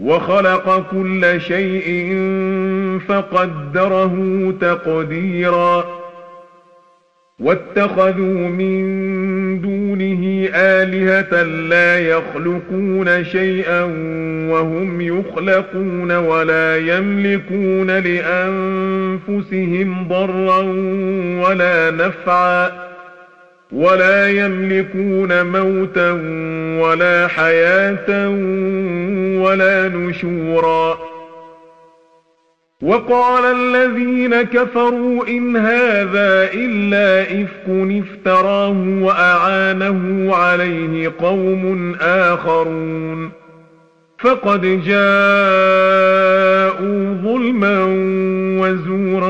وخلق كل شيء فقدره تقديرا. واتخذوا من دونه آلهة لا يخلقون شيئا وهم يخلقون ولا يملكون لأنفسهم ضرا ولا نفعا. ولا يملكون موتا ولا حياة ولا نشورا. وقال الذين كفروا إن هذا إلا إفك افتراه وأعانه عليه قوم آخرون. فقد جاءوا ظلما وزورا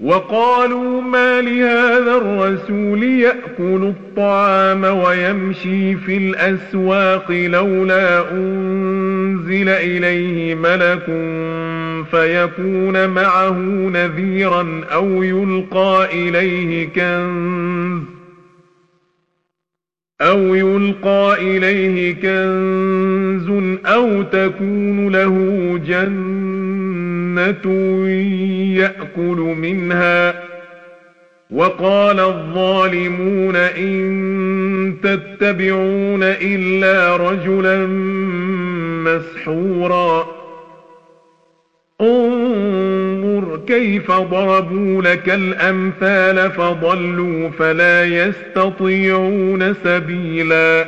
وقالوا ما لهذا الرسول يأكل الطعام ويمشي في الأسواق لولا أنزل إليه ملك فيكون معه نذيرا أو يلقى إليه كنز أو يلقى إليه كنز أو تكون له جنة يأكل منها وقال الظالمون إن تتبعون إلا رجلا مسحورا. انظر كيف ضربوا لك الأمثال فضلوا فلا يستطيعون سبيلا.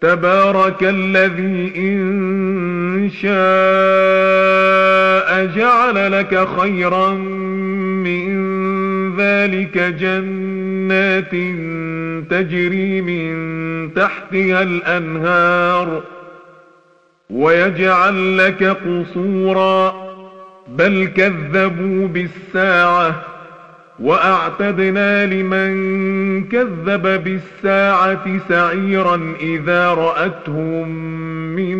تبارك الذي إن شاء جعل لك خيرا من ذلك جنات تجري من تحتها الأنهار ويجعل لك قصورا بل كذبوا بالساعة وأعتدنا لمن كذب بالساعة سعيرا إذا رأتهم من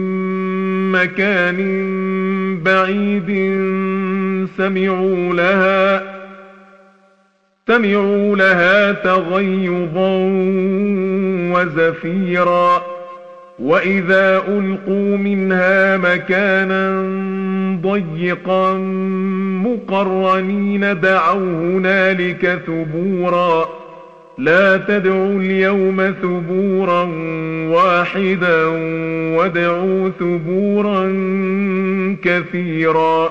مكان بعيد سمعوا لها سمعوا لها تغيظا وزفيرا. وإذا ألقوا منها مكانا ضيقا مقرنين دعوا هنالك ثبورا. لا تدعوا اليوم ثبورا واحدا وادعوا ثبورا كثيرا.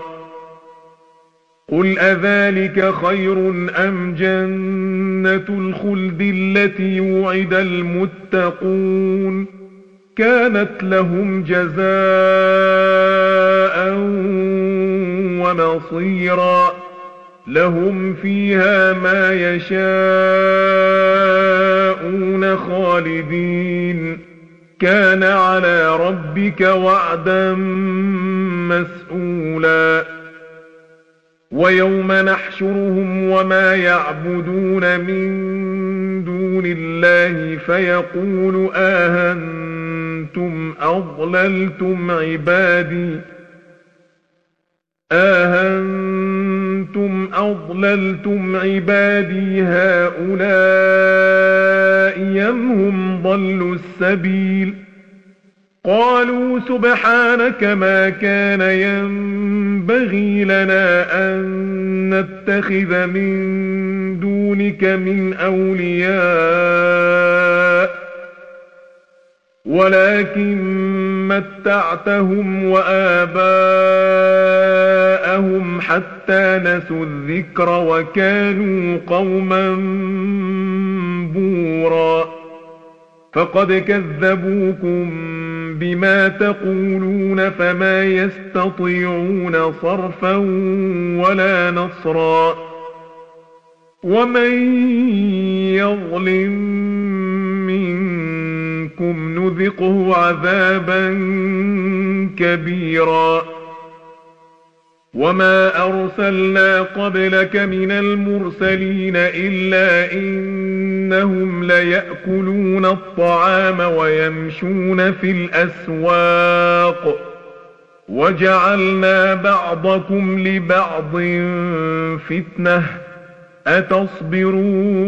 قل أذلك خير أم جنة الخلد التي وعد المتقون؟ كانت لهم جزاء ومصيرا. لهم فيها ما يشاءون خالدين. كان على ربك وعدا مسئولا ويوم نحشرهم وما يعبدون من دون الله فيقول آهنتم أضللتم عبادي؟ آهنتم أضللتم عبادي هؤلاء يم هم ضلوا السبيل؟ قالوا سبحانك ما كان ينبغي لنا أن نتخذ من دونك من أولياء ولكن متعتهم وآباءهم حتى نسوا الذكر وكانوا قوما بورا. فقد كذبوكم بما تقولون فما يستطيعون صرفا ولا نصرا. ومن يظلم منكم نذقه عذابا كبيرا. وما أرسلنا قبلك من المرسلين إلا إنهم ليأكلون الطعام ويمشون في الأسواق. وجعلنا بعضكم لبعض فتنة. أتصبرون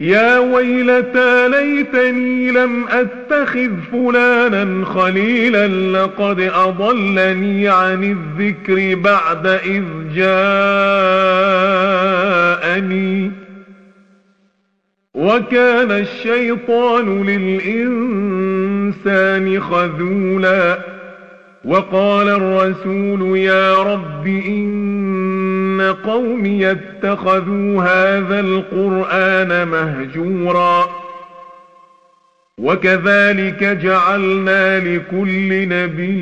يا ويلتى ليتني لم أتخذ فلانا خليلا لقد أضلني عن الذكر بعد إذ جاءني. وكان الشيطان للإنسان خذولا وقال الرسول يا رب إن قومي اتخذوا هذا القرآن مهجورا. وكذلك جعلنا لكل نبي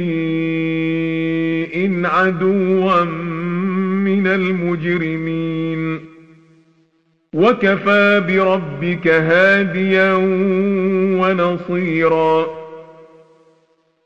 عدوا من المجرمين. وكفى بربك هاديا ونصيرا.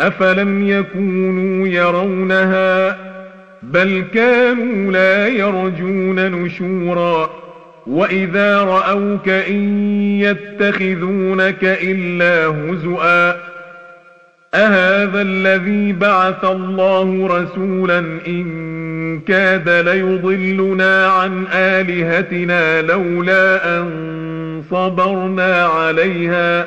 أفلم يكونوا يرونها بل كانوا لا يرجون نشورا وإذا رأوك إن يتخذونك إلا هزؤا أهذا الذي بعث الله رسولا إن كاد ليضلنا عن آلهتنا لولا أن صبرنا عليها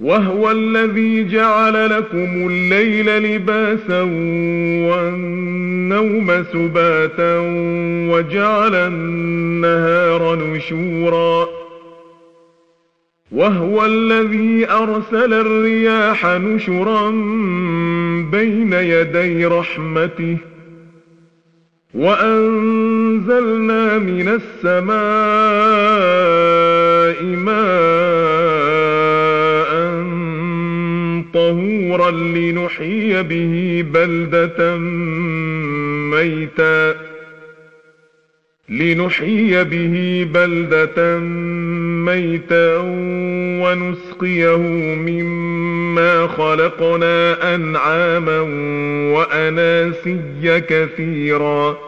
وهو الذي جعل لكم الليل لباسا والنوم سباتا وجعل النهار نشورا. وهو الذي أرسل الرياح نشرا بين يدي رحمته. وأنزلنا من السماء ماء طهورا لنحيي به بلدة ميتا. لنحيي به بلدة ميتا ونسقيه مما خلقنا أنعاما وأناسيا كثيرا.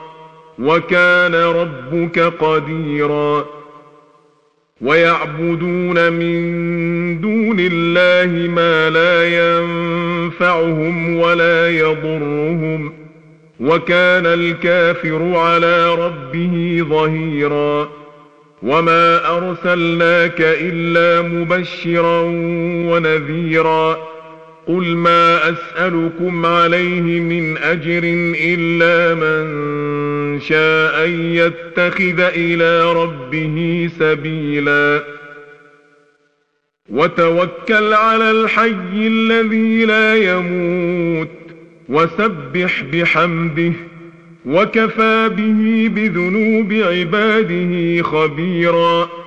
وكان ربك قديرا. ويعبدون من دون الله ما لا ينفعهم ولا يضرهم. وكان الكافر على ربه ظهيرا. وما أرسلناك إلا مبشرا ونذيرا. قل ما أسألكم عليه من أجر إلا من شاء يتخذ إلى ربه سبيلا. وتوكل على الحي الذي لا يموت وسبح بحمده وكفى به بذنوب عباده خبيرا.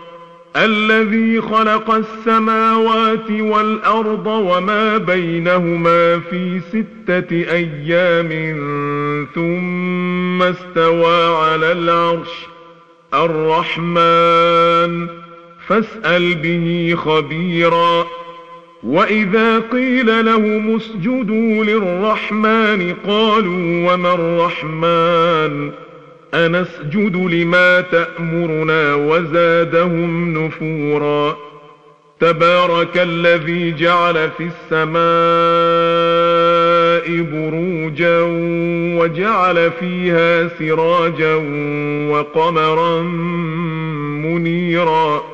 الذي خلق السماوات والأرض وما بينهما في ستة أيام ثم استوى على العرش الرحمن. فاسأل به خبيرا. وإذا قيل لهم اسجدوا للرحمن قالوا وما الرحمن؟ أنسجد لما تأمرنا وزادهم نفورا. تبارك الذي جعل في السماء بروجا وجعل فيها سراجا وقمرا منيرا.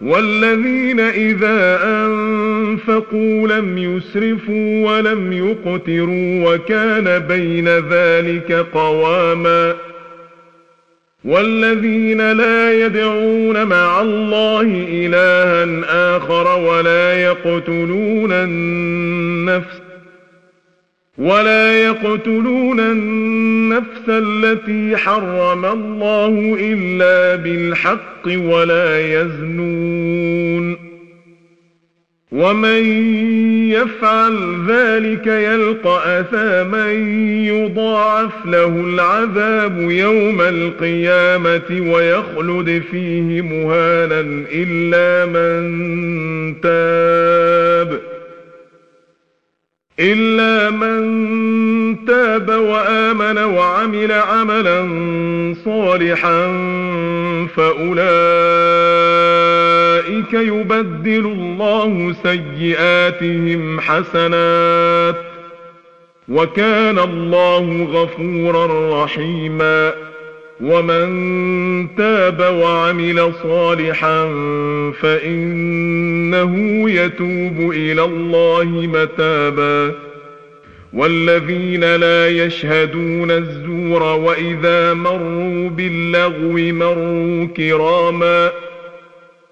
والذين إذا أنفقوا لم يسرفوا ولم يقتروا وكان بين ذلك قواما والذين لا يدعون مع الله إلها آخر ولا يقتلون النفس ولا يقتلون النفس التي حرم الله إلا بالحق ولا يزنون. ومن يفعل ذلك يلقى أثاما يضاعف له العذاب يوم القيامة ويخلد فيه مهانا إلا من تاب. إلا من تاب وآمن وعمل عملا صالحا فأولئك يبدل الله سيئاتهم حسنات وكان الله غفورا رحيما ومن تاب وعمل صالحا فإنه يتوب إلى الله متابا والذين لا يشهدون الزور وإذا مروا باللغو مروا كراما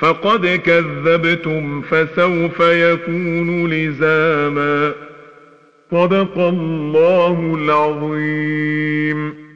فقد كذبتم فسوف يكون لزاما صدق الله العظيم